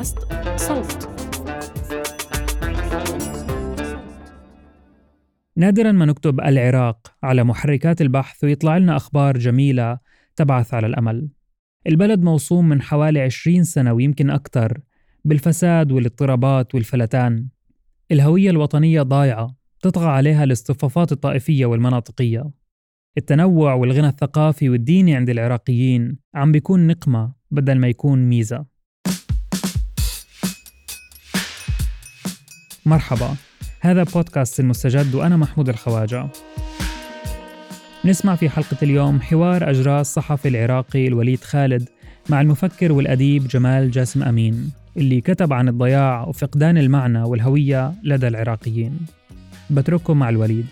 بودكاست صوت. نادرا ما نكتب العراق على محركات البحث ويطلع لنا أخبار جميلة تبعث على الأمل. البلد موصوم من حوالي 20 سنة ويمكن أكثر بالفساد والاضطرابات والفلتان. الهوية الوطنية ضايعة تطغى عليها الاصطفافات الطائفية والمناطقية. التنوع والغنى الثقافي والديني عند العراقيين عم بيكون نقمة بدل ما يكون ميزة. مرحبا. هذا بودكاست المستجد وأنا محمود الخواجة. نسمع في حلقة اليوم حوار أجراه الصحفي العراقي الوليد خالد مع المفكر والأديب جمال جاسم أمين اللي كتب عن الضياع وفقدان المعنى والهوية لدى العراقيين. بترككم مع الوليد.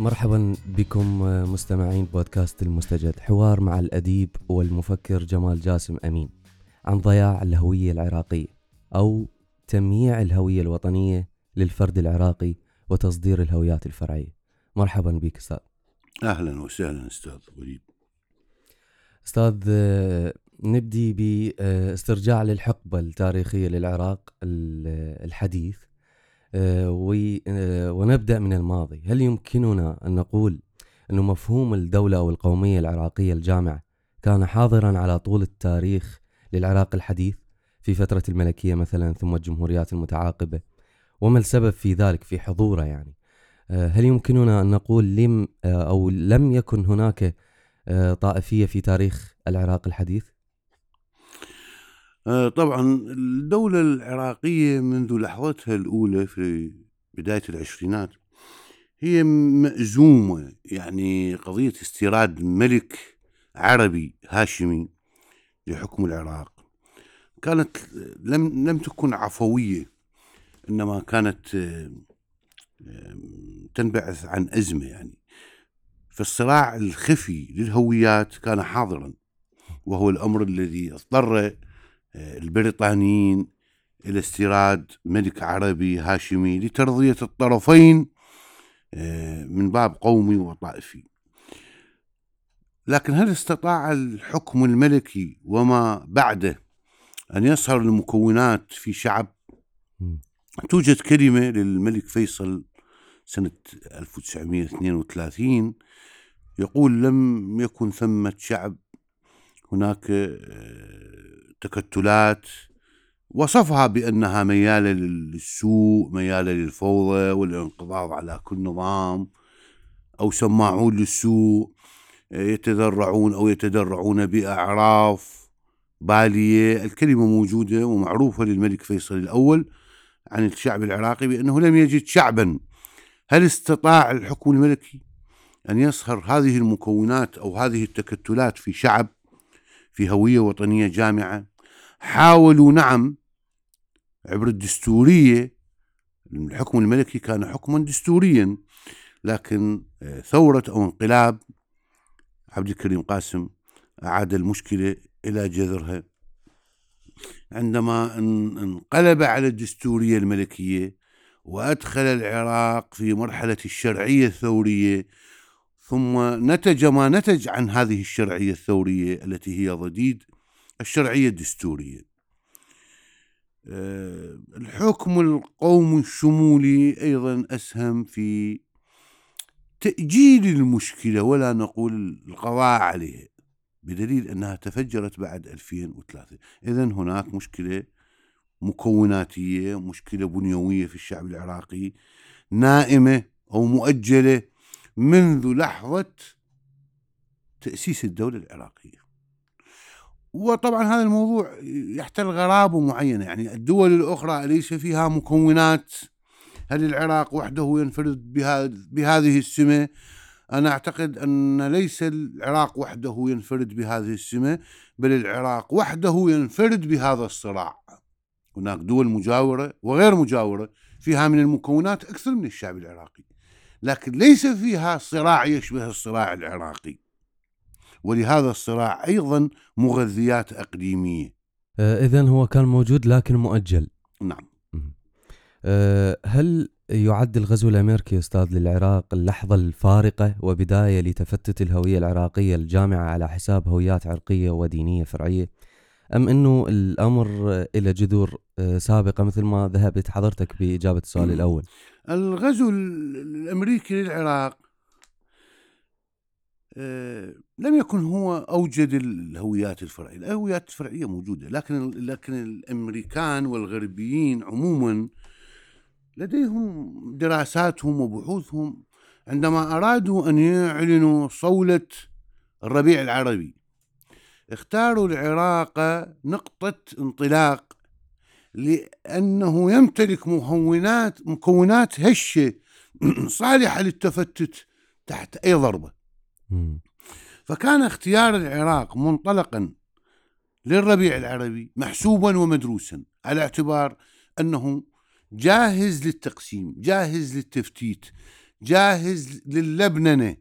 مرحبا بكم مستمعين بودكاست المستجد. حوار مع الأديب والمفكر جمال جاسم أمين عن ضياع الهوية العراقية أو تمييع الهوية الوطنية للفرد العراقي وتصدير الهويات الفرعية. مرحبا بك أستاذ. أهلا وسهلا أستاذ وليد أستاذ نبدي بإسترجاع للحقبة التاريخية للعراق الحديث. ونبدأ من الماضي. هل يمكننا أن نقول أن مفهوم الدولة أو القومية العراقية الجامعة كان حاضرا على طول التاريخ للعراق الحديث في فترة الملكية مثلا ثم الجمهوريات المتعاقبة؟ وما السبب في ذلك في حضوره يعني؟ هل يمكننا أن نقول لم أو لم يكن هناك طائفية في تاريخ العراق الحديث؟ طبعا الدولة العراقية منذ لحظتها الأولى في بداية العشرينات هي مأزومة يعني قضية استيراد ملك عربي هاشمي لحكم العراق. كانت لم لم تكن عفوية إنما كانت تنبعث عن أزمة يعني. فالصراع الخفي للهويات كان حاضرا وهو الأمر الذي اضطر البريطانيين إلى استيراد ملك عربي هاشمي لترضية الطرفين من باب قومي وطائفي. لكن هل استطاع الحكم الملكي وما بعده أن يصهر المكونات في شعب؟ توجد كلمة للملك فيصل سنة 1932 يقول لم يكن ثمة شعب هناك تكتلات وصفها بأنها ميالة للسوء ميالة للفوضى والانقضاض على كل نظام أو سماعون للسوء يتذرعون أو يتدرعون بأعراف بالية. الكلمة موجودة ومعروفة للملك فيصل الأول عن الشعب العراقي بأنه لم يجد شعبا. هل استطاع الحكم الملكي أن يصهر هذه المكونات أو هذه التكتلات في شعب؟ في هوية وطنية جامعة. حاولوا نعم عبر الدستورية الحكم الملكي كان حكما دستوريا لكن ثورة أو انقلاب عبد الكريم قاسم أعاد المشكلة إلى جذرها. عندما انقلب على الدستورية الملكية وأدخل العراق في مرحلة الشرعية الثورية ثم نتج ما نتج عن هذه الشرعية الثورية التي هي ضديد الشرعية الدستورية. الحكم القومي الشمولي أيضا أسهم في تأجيل المشكلة ولا نقول القضاء عليها بدليل أنها تفجرت بعد 2003 إذا هناك مشكلة مكوناتية مشكلة بنيوية في الشعب العراقي نائمة أو مؤجلة منذ لحظة تأسيس الدولة العراقية. وطبعا هذا الموضوع يحتل غرابة معينة يعني الدول الأخرى أليس فيها مكونات؟ هل العراق وحده ينفرد بهذه السمة؟ أنا أعتقد أن ليس العراق وحده ينفرد بهذه السمة بل العراق وحده ينفرد بهذا الصراع. هناك دول مجاورة وغير مجاورة فيها من المكونات أكثر من الشعب العراقي. لكن ليس فيها صراع يشبه الصراع العراقي. ولهذا الصراع أيضا مغذيات أقليمية. إذا هو كان موجود لكن مؤجل. نعم. هل يعد الغزو الأمريكي أستاذ للعراق اللحظة الفارقة وبداية لتفتت الهوية العراقية الجامعة على حساب هويات عرقية ودينية فرعية؟ أم إنه الأمر إلى جذور آه، سابقة مثل ما ذهبت حضرتك بإجابة السؤال الأول؟ الغزو الأمريكي للعراق آه، لم يكن هو أوجد الهويات الفرعية، الهويات الفرعية موجودة، لكن لكن الأمريكان والغربيين عموما لديهم دراساتهم وبحوثهم عندما أرادوا أن يعلنوا صولة الربيع العربي اختاروا العراق نقطة انطلاق لأنه يمتلك مكونات مكونات هشة صالحة للتفتت تحت أي ضربة. فكان اختيار العراق منطلقا للربيع العربي محسوبا ومدروسا على اعتبار أنه جاهز للتقسيم جاهز للتفتيت جاهز لللبننه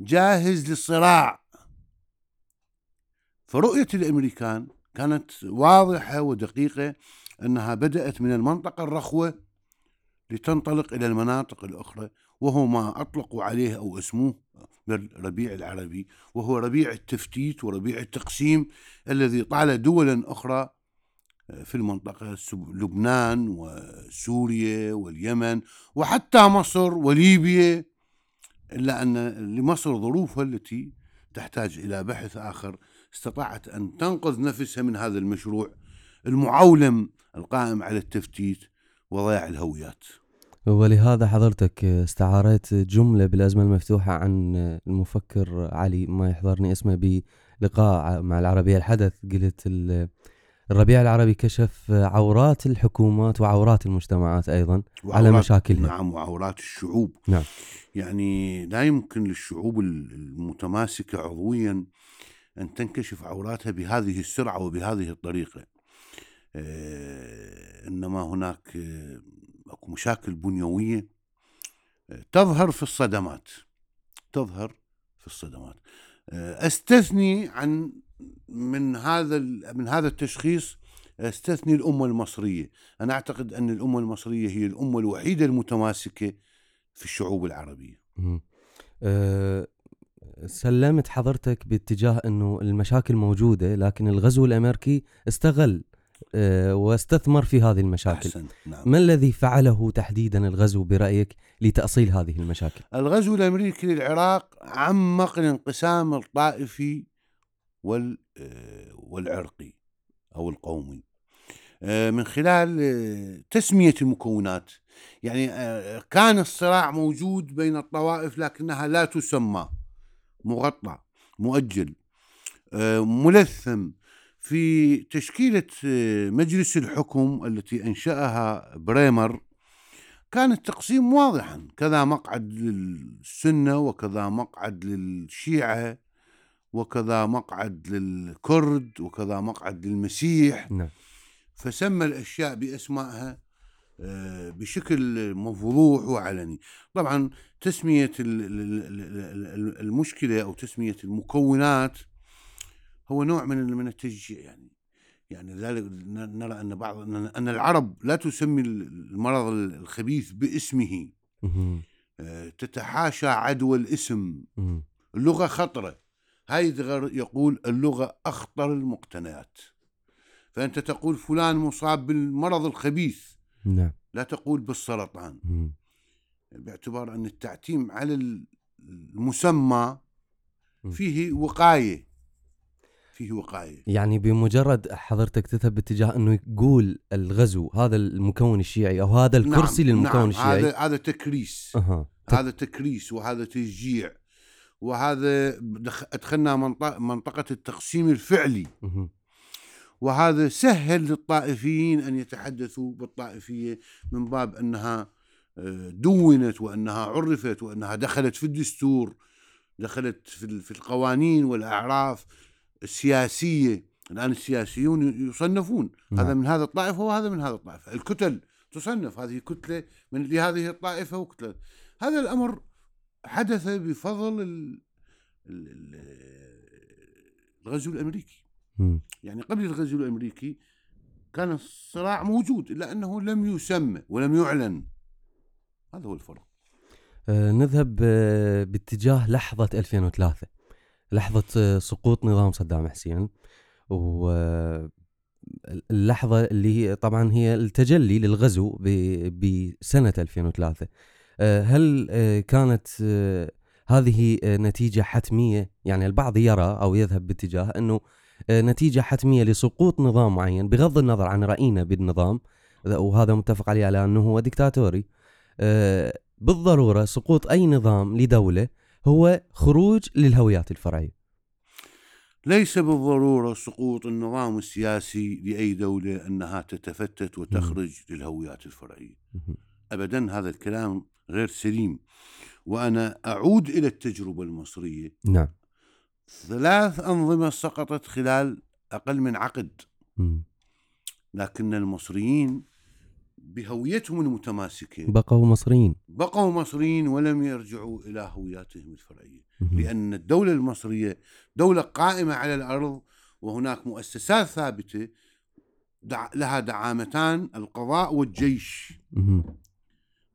جاهز للصراع. فرؤية الأمريكان كانت واضحة ودقيقة أنها بدأت من المنطقة الرخوة لتنطلق إلى المناطق الأخرى وهو ما اطلقوا عليه أو اسموه بالربيع العربي وهو ربيع التفتيت وربيع التقسيم الذي طال دولا أخرى في المنطقة لبنان وسوريا واليمن وحتى مصر وليبيا إلا أن لمصر ظروفها التي تحتاج إلى بحث آخر استطاعت أن تنقذ نفسها من هذا المشروع المعولم القائم على التفتيت وضياع الهويات. ولهذا حضرتك استعاريت جملة بالأزمة المفتوحة عن المفكر علي ما يحضرني اسمه بلقاء مع العربية الحدث. قلت الربيع العربي كشف عورات الحكومات وعورات المجتمعات أيضا على مشاكلها نعم وعورات الشعوب. نعم. يعني لا يمكن للشعوب المتماسكة عضويا أن تنكشف عوراتها بهذه السرعة وبهذه الطريقة. إنما هناك أكو مشاكل بنيوية تظهر في الصدمات تظهر في الصدمات. أستثني عن من هذا من هذا التشخيص أستثني الأمة المصرية. أنا أعتقد أن الأمة المصرية هي الأمة الوحيدة المتماسكة في الشعوب العربية. أه سلمت حضرتك باتجاه إنه المشاكل موجودة لكن الغزو الأمريكي استغل آه، واستثمر في هذه المشاكل أحسن. نعم. ما الذي فعله تحديدا الغزو برأيك لتأصيل هذه المشاكل الغزو الأمريكي للعراق عمق الانقسام الطائفي وال آه، والعرقي أو القومي آه، من خلال تسمية المكونات يعني كان الصراع موجود بين الطوائف لكنها لا تسمى مغطى مؤجل ملثم في تشكيلة آه، مجلس الحكم التي أنشأها بريمر كان التقسيم واضحا. كذا مقعد للسنة وكذا مقعد للشيعة وكذا مقعد للكرد وكذا مقعد للمسيح. نعم. فسمى الأشياء بأسمائها آه، بشكل مفضوح وعلني. طبعا تسمية المشكلة أو تسمية المكونات هو نوع من من التشجيع يعني. يعني لذلك نرى أن بعض ان العرب لا تسمي المرض الخبيث باسمه. آه، تتحاشى عدوى الاسم. اللغة خطرة. هايدغر يقول اللغة أخطر المقتنيات. فأنت تقول فلان مصاب بالمرض الخبيث. نعم. لا تقول بالسرطان. باعتبار أن التعتيم على المسمى فيه وقاية. فيه وقاية. يعني بمجرد حضرتك تذهب باتجاه أنه يقول الغزو هذا المكون الشيعي أو هذا نعم، الكرسي نعم للمكون نعم الشيعي؟ هذا هذا تكريس أه. هذا تكريس وهذا تشجيع وهذا أدخلنا منطقة التقسيم الفعلي. أه. وهذا سهل للطائفيين أن يتحدثوا بالطائفية من باب أنها آه، دونت وأنها عرفت وأنها دخلت في الدستور دخلت في القوانين والأعراف. السياسيه الآن السياسيون يصنفون. نعم. هذا من هذا الطائفة وهذا من هذا الطائفة. الكتل تصنف هذه كتلة من لهذه الطائفة وكتلة. هذا الأمر حدث بفضل الغزو الأمريكي. م. يعني قبل الغزو الأمريكي كان الصراع موجود إلا أنه لم يسمى ولم يعلن. هذا هو الفرق. آه، نذهب آه، باتجاه لحظة 2003 لحظة آه، سقوط نظام صدام حسين. واللحظة اللي هي طبعا هي التجلي للغزو بسنة 2003 آه، هل آه، كانت آه، هذه آه، نتيجة حتمية؟ يعني البعض يرى أو يذهب باتجاه أنه آه، نتيجة حتمية لسقوط نظام معين بغض النظر عن رأينا بالنظام. وهذا متفق عليه على أنه هو ديكتاتوري. آه، بالضرورة سقوط أي نظام لدولة هو خروج للهويات الفرعية. ليس بالضرورة سقوط النظام السياسي لأي دولة أنها تتفتت وتخرج للهويات الفرعية. مهم. أبدا هذا الكلام غير سليم وأنا أعود إلى التجربة المصرية. نعم. ثلاث أنظمة سقطت خلال أقل من عقد. لكن المصريين بهويتهم المتماسكة بقوا مصريين. بقوا مصريين ولم يرجعوا إلى هوياتهم الفرعية. لأن الدولة المصرية دولة قائمة على الأرض وهناك مؤسسات ثابتة دع... لها دعامتان القضاء والجيش.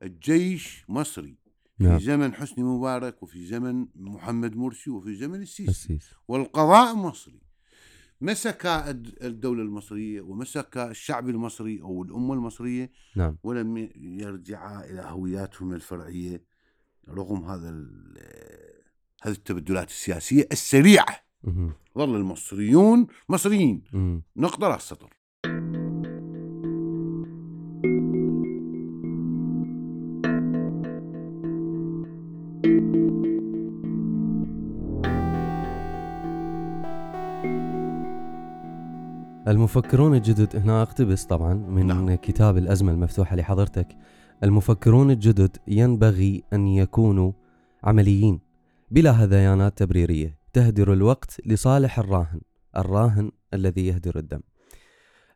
الجيش مصري. نعم. في زمن حسني مبارك وفي زمن محمد مرسي وفي زمن السيسي. السيس والقضاء مصري. مسك الد- الدولة المصرية ومسك الشعب المصري أو الأمة المصرية نعم ولم يرجعا إلى هوياتهم الفرعية رغم هذا هذه التبدلات السياسية السريعة. ظل المصريون مصريين. نقطة راس سطر المفكرون الجدد هنا اقتبس طبعا من نعم. كتاب الأزمة المفتوحة لحضرتك. المفكرون الجدد ينبغي أن يكونوا عمليين بلا هذيانات تبريرية. تهدر الوقت لصالح الراهن الراهن الذي يهدر الدم.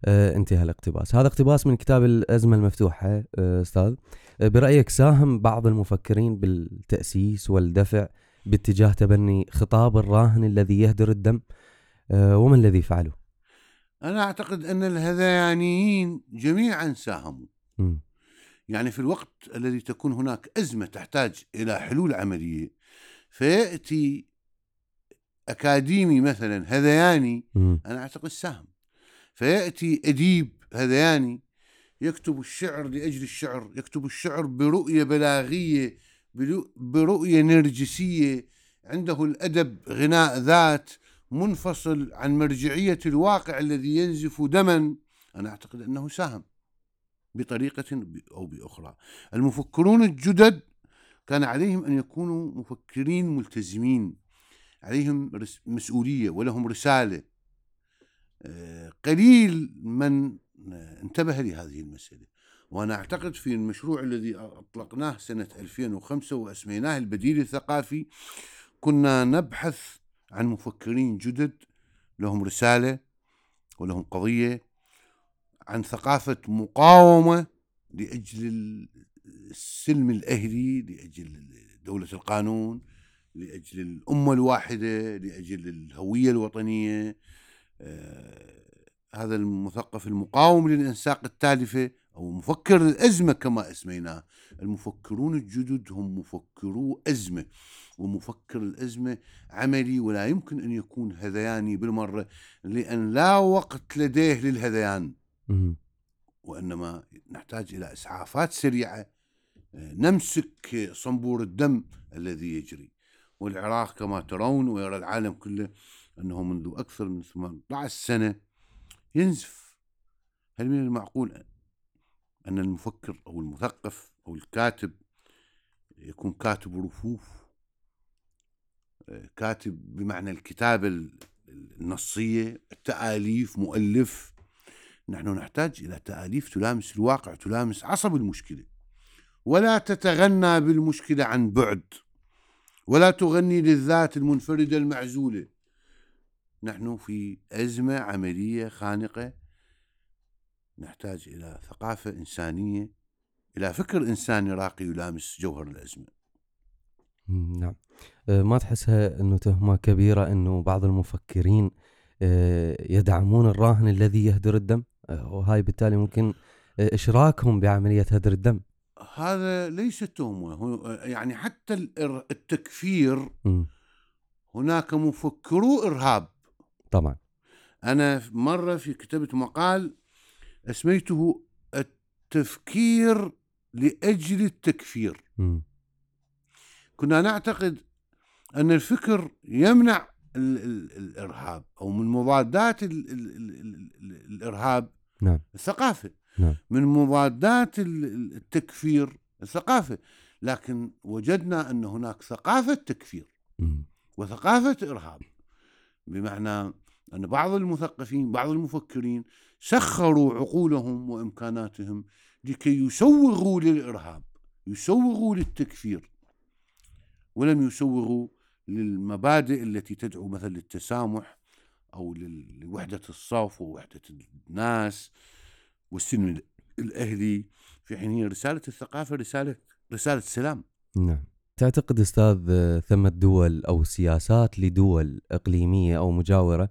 آه انتهى الاقتباس. هذا اقتباس من كتاب الأزمة المفتوحة آه أستاذ. آه برأيك ساهم بعض المفكرين بالتأسيس والدفع باتجاه تبني خطاب الراهن الذي يهدر الدم؟ آه وما الذي فعله؟ أنا أعتقد أن الهذيانيين جميعا ساهموا مم. يعني في الوقت الذي تكون هناك أزمة تحتاج إلى حلول عملية فيأتي أكاديمي مثلا هذياني مم. أنا أعتقد ساهم فيأتي أديب هذياني يكتب الشعر لأجل الشعر يكتب الشعر برؤية بلاغية برؤية نرجسية عنده الأدب غناء ذات منفصل عن مرجعية الواقع الذي ينزف دما. أنا أعتقد أنه ساهم بطريقة أو بأخرى. المفكرون الجدد كان عليهم أن يكونوا مفكرين ملتزمين عليهم مسؤولية ولهم رسالة. آه، قليل من آه، انتبه لهذه المسألة. وأنا أعتقد في المشروع الذي أطلقناه سنة 2005 وأسميناه البديل الثقافي كنا نبحث عن مفكرين جدد لهم رسالة ولهم قضية عن ثقافة مقاومة لأجل السلم الأهلي لأجل دولة القانون لأجل الأمة الواحدة لأجل الهوية الوطنية. آه، هذا المثقف المقاوم للإنساق التالفة أو مفكر الأزمة كما أسميناه. المفكرون الجدد هم مفكرو أزمة. ومفكر الأزمة عملي ولا يمكن أن يكون هذياني بالمرة لأن لا وقت لديه للهذيان. وإنما نحتاج إلى إسعافات سريعة آه، نمسك صنبور الدم الذي يجري. والعراق كما ترون ويرى العالم كله أنه منذ أكثر من 18 سنة ينزف. هل من المعقول أن المفكر أو المثقف أو الكاتب يكون كاتب رفوف؟ كاتب بمعنى الكتابة ال- النصية التآليف مؤلف. نحن نحتاج إلى تآليف تلامس الواقع تلامس عصب المشكلة. ولا تتغنى بالمشكلة عن بعد. ولا تغني للذات المنفردة المعزولة. نحن في أزمة عملية خانقة. نحتاج إلى ثقافة إنسانية إلى فكر إنساني راقي يلامس جوهر الأزمة. نعم. آه، ما تحسها إنه تهمة كبيرة إنه بعض المفكرين آه، يدعمون الراهن الذي يهدر الدم؟ آه، وهاي بالتالي ممكن إشراكهم بعملية هدر الدم. هذا ليس تهمة. يعني حتى التكفير. هناك مفكرو إرهاب. طبعا. أنا مرة في كتبت مقال أسميته التفكير لأجل التكفير. مم. كنا نعتقد أن الفكر يمنع ال ال الإرهاب أو من مضادات ال ال ال ال ال الإرهاب نعم. الثقافة نعم. من مضادات ال- ال- التكفير الثقافة لكن وجدنا أن هناك ثقافة تكفير. وثقافة إرهاب بمعنى أن بعض المثقفين بعض المفكرين سخروا عقولهم وإمكاناتهم لكي يسوغوا للإرهاب يسوغوا للتكفير ولم يسوغوا للمبادئ التي تدعو مثلا للتسامح أو لوحدة الصف ووحدة الناس والسلم الأهلي في حين هي رسالة الثقافة رسالة رسالة سلام. نعم. تعتقد أستاذ آه، ثمة دول أو سياسات لدول إقليمية أو مجاورة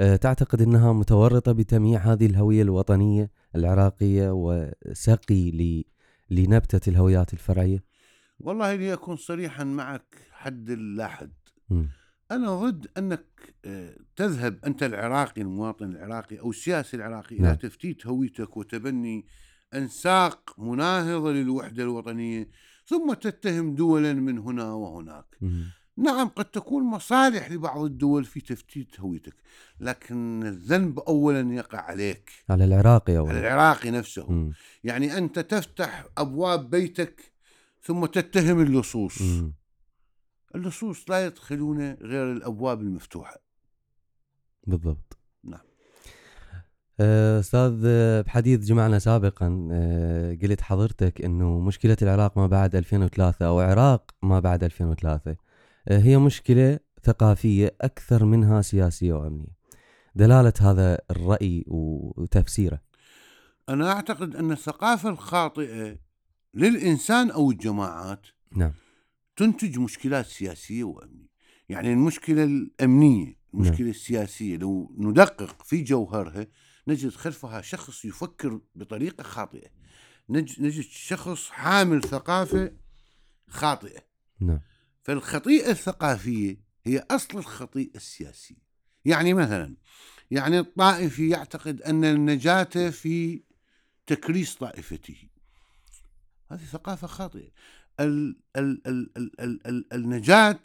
آه، تعتقد أنها متورطة بتمييع هذه الهوية الوطنية العراقية وسقي ل- لنبتة الهويات الفرعية؟ والله لأكون صريحا معك حد لا حد. أنا ضد أنك آه، تذهب أنت العراقي المواطن العراقي أو السياسي العراقي نعم. إلى تفتيت هويتك وتبني أنساق مناهضة للوحدة الوطنية ثم تتهم دولا من هنا وهناك. نعم قد تكون مصالح لبعض الدول في تفتيت هويتك لكن الذنب أولا يقع عليك على العراقي أو على العراقي نفسه مم. يعني أنت تفتح أبواب بيتك ثم تتهم اللصوص. اللصوص لا يدخلون غير الأبواب المفتوحة. بالضبط. نعم. آه، أستاذ بحديث جمعنا سابقا آه، قلت حضرتك إنه مشكلة العراق ما بعد 2003 أو عراق ما بعد 2003 آه، هي مشكلة ثقافية أكثر منها سياسية وأمنية. دلالة هذا الرأي وتفسيره. أنا أعتقد أن الثقافة الخاطئة للإنسان أو الجماعات نعم. تنتج مشكلات سياسية وأمنية. يعني المشكلة الأمنية المشكلة السياسية لو ندقق في جوهرها نجد خلفها شخص يفكر بطريقة خاطئة. نج- نجد شخص حامل ثقافة خاطئة. نعم. فالخطيئة الثقافية هي أصل الخطيئة السياسية. يعني مثلا يعني الطائفي يعتقد أن النجاة في تكريس طائفته. هذه ثقافة خاطئة. ال ال ال ال ال ال النجاة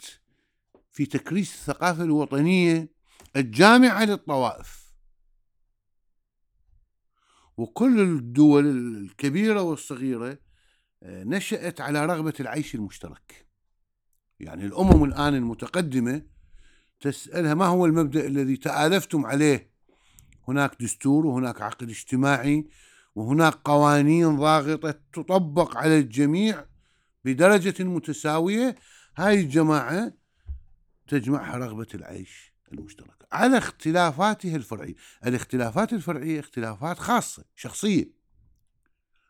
في تكريس الثقافة الوطنية الجامعة للطوائف. وكل الدول الكبيرة والصغيرة آه، نشأت على رغبة العيش المشترك. يعني الأمم الآن المتقدمة تسألها ما هو المبدأ الذي تآلفتم عليه؟ هناك دستور وهناك عقد اجتماعي وهناك قوانين ضاغطة تطبق على الجميع بدرجة متساوية. هاي الجماعة تجمعها رغبة العيش المشترك على اختلافاتها الفرعية. الاختلافات الفرعية اختلافات خاصة شخصية.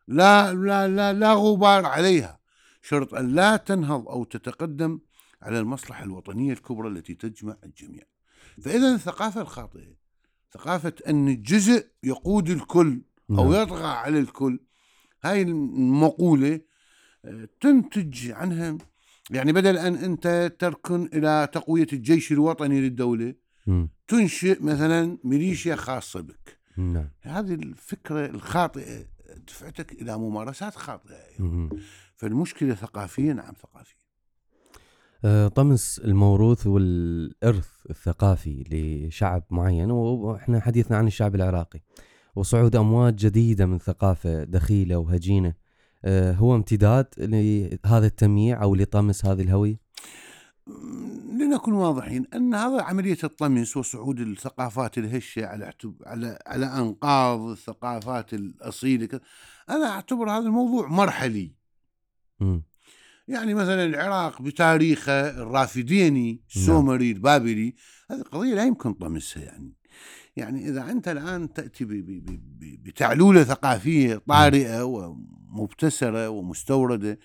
لا لا لا لا غبار عليها. شرط أن لا تنهض أو تتقدم على المصلحة الوطنية الكبرى التي تجمع الجميع. فإذا الثقافة الخاطئة ثقافة أن الجزء يقود الكل أو نعم. يطغى على الكل هاي المقولة آه، تنتج عنها يعني بدل أن أنت تركن إلى تقوية الجيش الوطني للدولة مم. تنشئ مثلا ميليشيا خاصة بك نعم هذه الفكرة الخاطئة دفعتك إلى ممارسات خاطئة مم. فالمشكلة ثقافية نعم ثقافية آه، طمس الموروث والإرث الثقافي لشعب معين وإحنا حديثنا عن الشعب العراقي وصعود أمواج جديدة من ثقافة دخيلة وهجينة. آه، هو امتداد لهذا التمييع أو لطمس هذه الهوية؟ م، لنكن واضحين أن هذا عملية الطمس وصعود الثقافات الهشة على على على أنقاض الثقافات الأصيلة كذا، أنا أعتبر هذا الموضوع مرحلي. مم. يعني مثلا العراق بتاريخه الرافديني السومري البابلي هذه قضية لا يمكن طمسها يعني. يعني إذا أنت الآن تأتي بتعلولة ثقافية طارئة ومبتسرة ومستوردة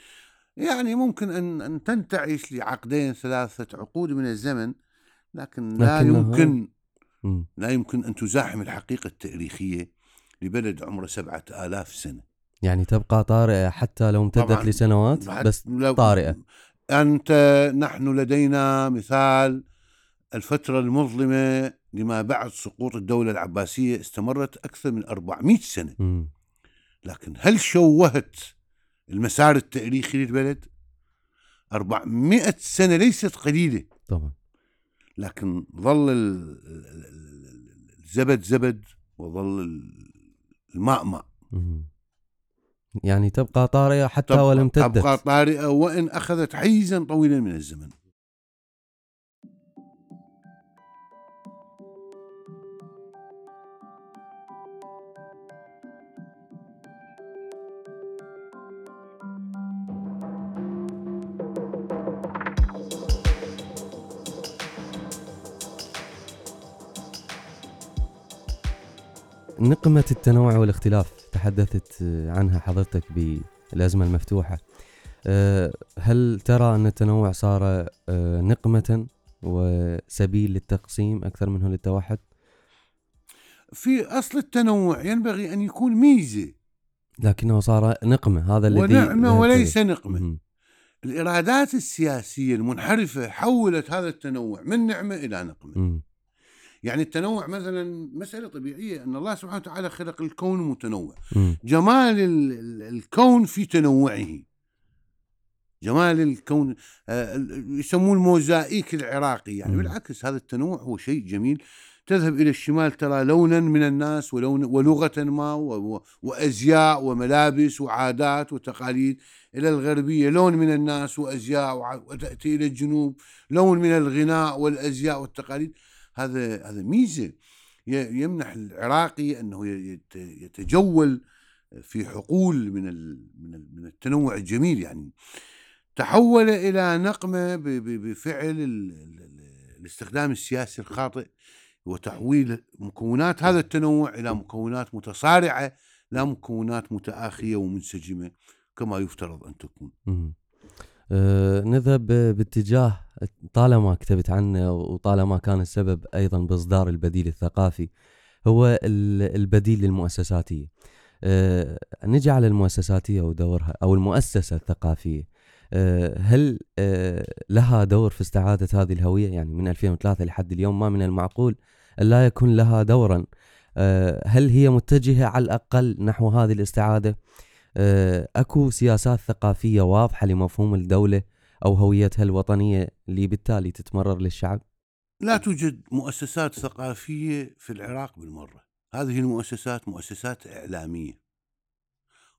يعني ممكن أن أن تنتعش لعقدين ثلاثة عقود من الزمن لكن لا يمكن. لا يمكن أن تزاحم الحقيقة التاريخية لبلد عمره سبعة آلاف سنة يعني تبقى طارئة حتى لو امتدت. لسنوات بس طارئة. أنت نحن لدينا مثال الفترة المظلمة لما بعد سقوط الدولة العباسية استمرت أكثر من 400 سنة. مم. لكن هل شوهت المسار التاريخي للبلد؟ 400 سنة ليست قليلة. طبعا. لكن ظل ال- ال- ال- الزبد زبد وظل ال- الماء ماء. يعني تبقى طارئة حتى تبقى- ولو امتدت تبقى طارئة وإن أخذت حيزا طويلا من الزمن. نقمة التنوع والاختلاف تحدثت عنها حضرتك بالأزمة المفتوحة أه، هل ترى أن التنوع صار أه، نقمة وسبيل للتقسيم أكثر منه للتوحد؟ في أصل التنوع ينبغي أن يكون ميزة لكنه صار نقمة هذا الذي ونعمة وليس. نقمة مهم. الإرادات السياسية المنحرفة حولت هذا التنوع من نعمة إلى نقمة مم. يعني التنوع مثلا مسألة طبيعية أن الله سبحانه وتعالى خلق الكون متنوع. مم. جمال ال- ال- الكون في تنوعه. جمال الكون آه، يسموه الموزائيك العراقي. يعني مم. بالعكس هذا التنوع هو شيء جميل. تذهب إلى الشمال ترى لونا من الناس ولون ولغة ما وأزياء وملابس وعادات وتقاليد. إلى الغربية لون من الناس وأزياء وتأتي إلى الجنوب. لون من الغناء والأزياء والتقاليد. هذا هذا ميزة ي- يمنح العراقي يت- يتجول في حقول من من من التنوع الجميل يعني تحول إلى نقمة بفعل ال- ال- ال- الاستخدام السياسي الخاطئ وتحويل مكونات هذا التنوع إلى مكونات متصارعة لا مكونات متآخية ومنسجمة كما يفترض أن تكون. أه نذهب باتجاه طالما كتبت عنه وطالما كان السبب أيضا بإصدار البديل الثقافي هو ال- البديل للمؤسساتية. أه نجي على المؤسساتية ودورها أو المؤسسة الثقافية. أه هل أه لها دور في استعادة هذه الهوية يعني من 2003 لحد اليوم ما من المعقول لا يكون لها دورا. أه هل هي متجهة على الأقل نحو هذه الاستعادة؟ آه، أكو سياسات ثقافية واضحة لمفهوم الدولة أو هويتها الوطنية اللي بالتالي تتمرر للشعب لا توجد مؤسسات ثقافية في العراق بالمرة. هذه المؤسسات مؤسسات إعلامية.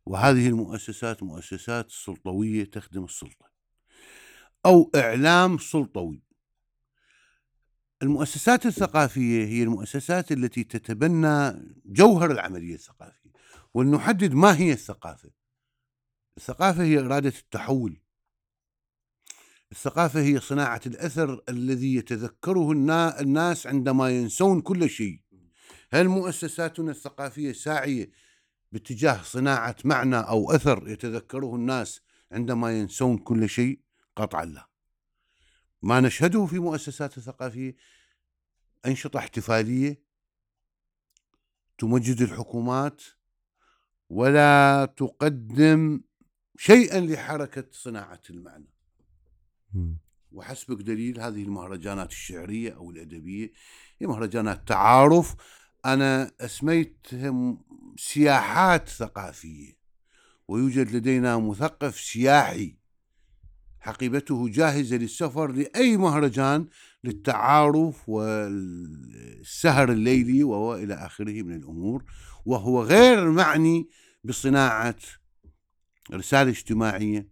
وهذه المؤسسات مؤسسات سلطوية تخدم السلطة. أو إعلام سلطوي. المؤسسات الثقافية هي المؤسسات التي تتبنى جوهر العملية الثقافية. ولنحدد ما هي الثقافة. الثقافة هي إرادة التحول. الثقافة هي صناعة الأثر الذي يتذكره النا- الناس عندما ينسون كل شيء. هل مؤسساتنا الثقافية ساعية باتجاه صناعة معنى أو أثر يتذكره الناس عندما ينسون كل شيء؟ قطعا لا. ما نشهده في مؤسسات الثقافية أنشطة احتفالية تمجد الحكومات ولا تقدم شيئا لحركة صناعة المعنى. وحسبك دليل هذه المهرجانات الشعرية أو الأدبية. هي مهرجانات تعارف. أنا أسميتهم سياحات ثقافية ويوجد لدينا مثقف سياحي. حقيبته جاهزة للسفر لأي مهرجان للتعارف والسهر الليلي وهو إلى آخره من الأمور. وهو غير معني بصناعة رسالة اجتماعية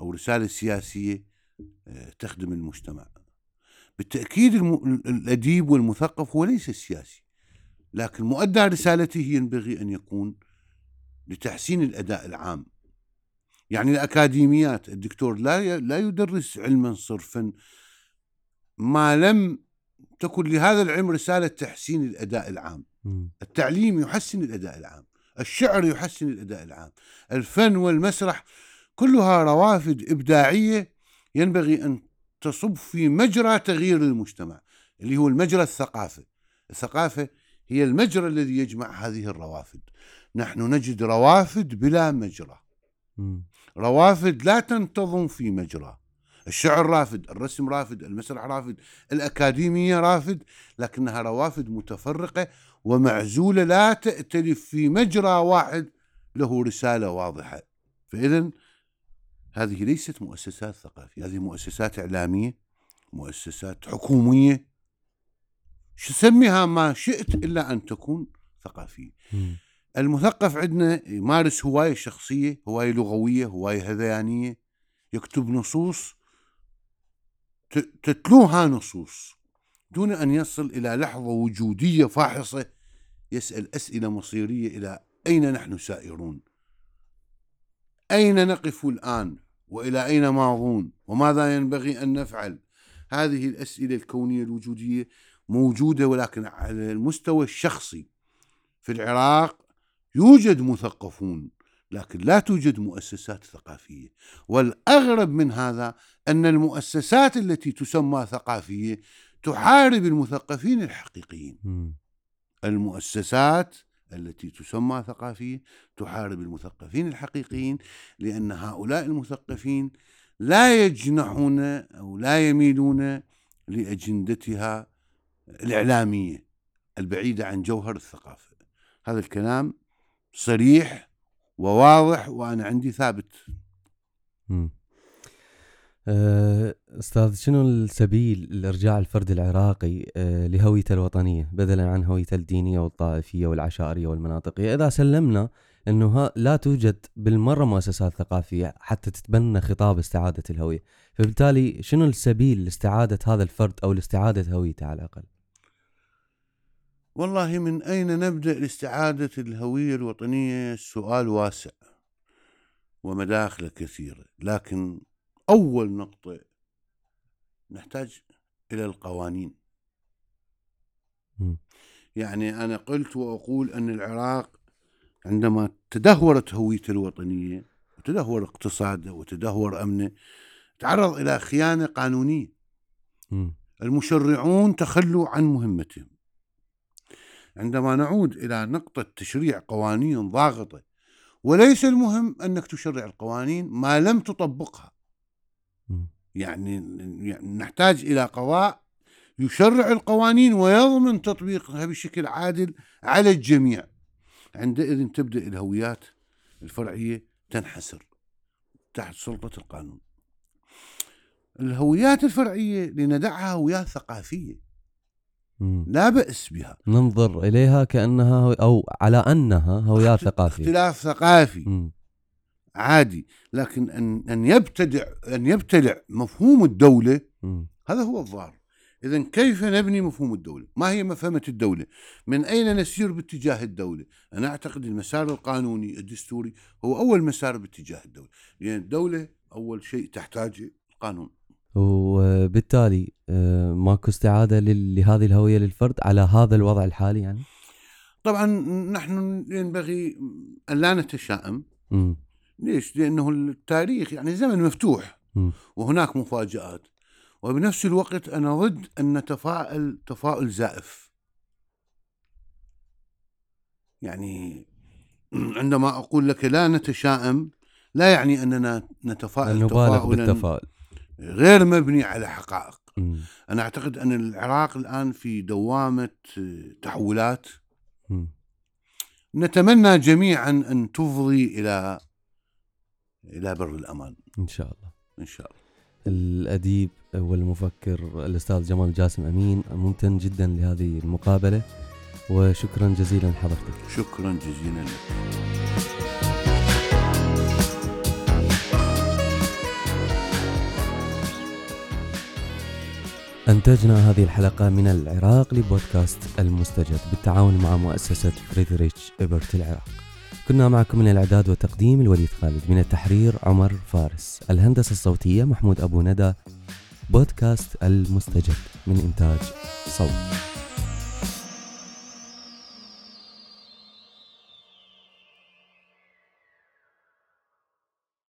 أو رسالة سياسية. تخدم المجتمع. بالتأكيد الم... الأديب والمثقف هو ليس السياسي لكن مؤدى رسالته ينبغي أن يكون لتحسين الأداء العام. يعني الأكاديميات الدكتور لا. لا يدرس علما صرفا. ما لم تكن لهذا العلم رسالة تحسين الأداء العام. التعليم يحسن الأداء العام. الشعر يحسن الأداء العام. الفن والمسرح كلها روافد إبداعية ينبغي أن تصب في مجرى تغيير المجتمع اللي هو المجرى الثقافة الثقافة هي المجرى الذي يجمع هذه الروافد. نحن نجد روافد بلا مجرى. روافد لا تنتظم في مجرى. الشعر رافد الرسم رافد المسرح رافد الأكاديمية رافد لكنها روافد متفرقة ومعزولة لا تأتلف في مجرى واحد له رسالة واضحة. فإذا هذه ليست مؤسسات ثقافية هذه مؤسسات إعلامية مؤسسات حكومية. سميها ما شئت إلا أن تكون ثقافية. المثقف عندنا يمارس هواية شخصية هواية لغوية هواية هذيانية. يكتب نصوص تتلوها نصوص دون أن يصل إلى لحظة وجودية فاحصة يسأل أسئلة مصيرية إلى أين نحن سائرون؟ أين نقف الآن؟ وإلى أين ماضون؟ وماذا ينبغي أن نفعل؟ هذه الأسئلة الكونية الوجودية موجودة ولكن على المستوى الشخصي في العراق يوجد مثقفون لكن لا توجد مؤسسات ثقافية. والأغرب من هذا أن المؤسسات التي تسمى ثقافية تحارب المثقفين الحقيقيين. المؤسسات التي تسمى ثقافية تحارب المثقفين الحقيقيين لأن هؤلاء المثقفين لا يجنحون أو لا يميلون لأجندتها الإعلامية البعيدة عن جوهر الثقافة هذا الكلام صريح وواضح وأنا عندي ثابت مم. أه، أستاذ شنو السبيل لإرجاع الفرد العراقي أه، لهويته الوطنية بدلا عن هويته الدينية والطائفية والعشائرية والمناطقية؟ إذا سلمنا إنه لا توجد بالمرة مؤسسات ثقافية حتى تتبنى خطاب استعادة الهوية. فبالتالي شنو السبيل لاستعادة هذا الفرد أو لاستعادة هويته على الأقل؟ والله من أين نبدأ لاستعادة الهوية الوطنية؟ سؤال واسع ومداخله كثيرة لكن أول نقطة نحتاج إلى القوانين. يعني أنا قلت وأقول أن العراق عندما تدهورت هويته الوطنية وتدهور اقتصاده وتدهور أمنه تعرض إلى خيانة قانونية. المشرعون تخلوا عن مهمتهم عندما نعود إلى نقطة تشريع قوانين ضاغطة وليس المهم أنك تشرع القوانين ما لم تطبقها. يعني يعني نحتاج إلى قضاء يشرع القوانين ويضمن تطبيقها بشكل عادل على الجميع. عندئذ تبدأ الهويات الفرعية تنحسر تحت سلطة القانون. الهويات الفرعية لندعها هويات ثقافية. لا بأس بها. ننظر إليها كأنها هو- أو على أنها هويات ثقافية. اختلاف ثقافي. مم. عادي لكن أن أن يبتدع أن يبتلع مفهوم الدولة مم. هذا هو الضار إذا كيف نبني مفهوم الدولة؟ ما هي مفهمة الدولة؟ من أين نسير باتجاه الدولة؟ أنا أعتقد المسار القانوني الدستوري هو أول مسار باتجاه الدولة لأن الدولة أول شيء تحتاج قانون وبالتالي آه، ماكو استعادة لهذه الهوية للفرد على هذا الوضع الحالي يعني طبعا نحن ينبغي أن لا نتشائم. ليش؟ لأنه التاريخ يعني زمن مفتوح. وهناك مفاجآت وبنفس الوقت أنا ضد أن نتفائل تفاؤل زائف يعني عندما أقول لك لا نتشائم لا يعني أننا نتفائل نبالغ تفاؤلا بالتفاؤل غير مبني على حقائق مم. أنا أعتقد أن العراق الآن في دوامة تحولات مم. نتمنى جميعا أن تفضي إلى إلى بر الأمان. إن شاء الله. إن شاء الله. الأديب والمفكر الأستاذ جمال جاسم أمين ممتن جدا لهذه المقابلة وشكرا جزيلا لحضرتك. شكرا جزيلا لك. أنتجنا هذه الحلقة من العراق لبودكاست المستجد بالتعاون مع مؤسسة فريدريتش إبرت العراق. كنا معكم من الإعداد والتقديم الوليد خالد من التحرير عمر فارس الهندسة الصوتية محمود أبو ندى بودكاست المستجد من إنتاج صوت.